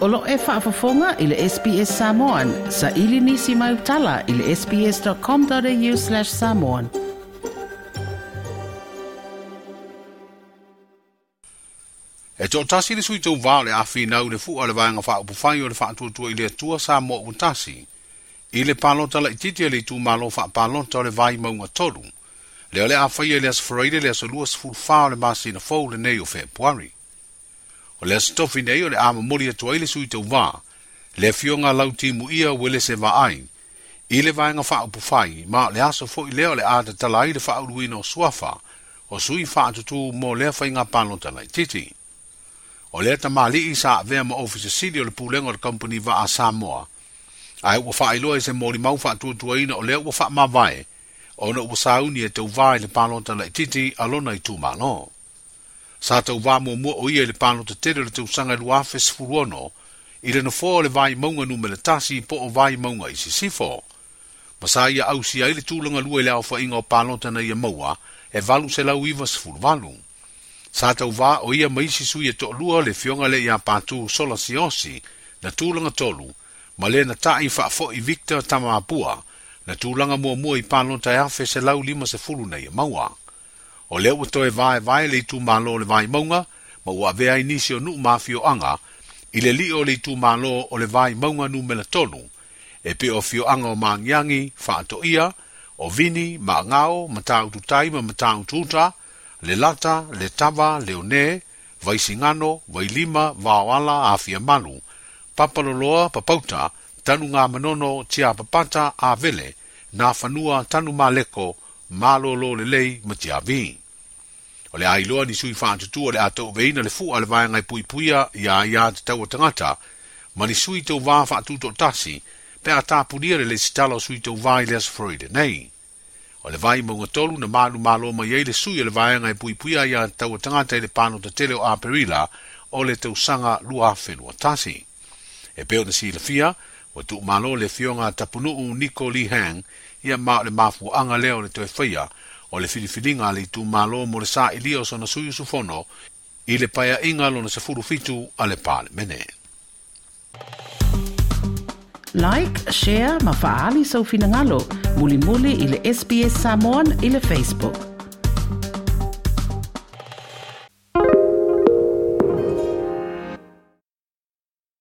Olo e whaafafonga i le SPS Samoan. Sa ili nisi mai utala i le sps.com.au slash samoan. E tō tasi le sui tō vāo le awhi nau le fua le vāenga wha upu whai o le wha atua i le tua Samoa un tasi. I le palota la ititia le tū malo wha palota le vāi maunga tolu. Le ole awhai e le asfraide le asolua sifu fāo le māsina fōu le neyo fēpuari. Le o le asotofi nei o le amamoli e atuai le sui tauvā le afioga lautimu ia ua lese vaai i le vaega faaupufai ma o le aso foʻi lea o le a tatala ai le faauluina o suafa o sui faatutū mo lea faiga palota laʻitiiti o lea tamālii sa avea ma ofisa sili o le pulega o le kompani vaa samoa ae ua faailoa i se molimau faatuatuaina o lea ua faamavae ona ua sauni e tauvā i le palota laʻitiiti alona i tumālō sa tau wā mua mua o ia le pāno te tere le tau sanga lu āwhes furuono, i rena fō le vai maunga nu mele tasi po o vai maunga i si sifo. Masā ia au si aile tūlanga lua le awha inga o pāno tana ia e maua, e valu se lau iwa si furuvalu. Sa tau wā o ia maisi sui e tok lua le fionga le ia pātū sola si osi, na tūlanga tolu, ma le na tā i whaafo i Victor Tamapua, na tūlanga mua mua i pāno tai āwhes se lau lima se furu na ia e maua. o le ua toe vaevae le itumālō le vaimauga ma ua avea ai nisi o nuumafioaga i le liʻi o le itumālō o le vaimauga numela tolu e pe o fioaga o magiagi faatoʻia o vini ma agao mataututai ma mataututa le lata le tava leone vaisigano vailima vaoala afiamalu papaloloa papauta tanu gā manono tia papata avele na fanua tanu maleko malolo le lei ma te avi. O le ai ni sui whaantutu o le ato veina le fua le vaenga i pui puia i a ia te tau o tangata, ma ni sui tau vaa whaatuto tasi, pe a tāpunia le le sitalo sui tau vaa i le asfroide, nei. O le vai mo ngatolu na malu malo ma yei le sui le vaenga i pui puia i a te tau o tangata i le pano ta tele o aperila o le tau sanga lua whenua tasi. E peo na si le fia, Ua tu malo le fionga tapunuu Nico Lee Hang ia ma le mafuanga leo le toe whaia o le filifilinga le tu malo mo le sa ilio sona suyu sufono i le paia inga lona se furu fitu a le pale mene. Like, share, mafaali sau so finangalo, muli muli i le SBS Samoan Facebook.